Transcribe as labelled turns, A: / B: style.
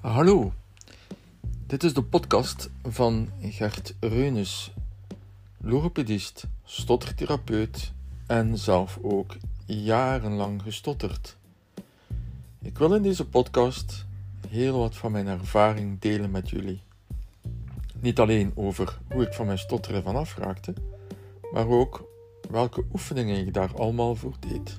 A: Hallo, dit is de podcast van Gert Reunes, logopedist, stottertherapeut en zelf ook jarenlang gestotterd. Ik wil in deze podcast heel wat van mijn ervaring delen met jullie. Niet alleen over hoe ik van mijn stotteren vanaf raakte, maar ook welke oefeningen ik daar allemaal voor deed.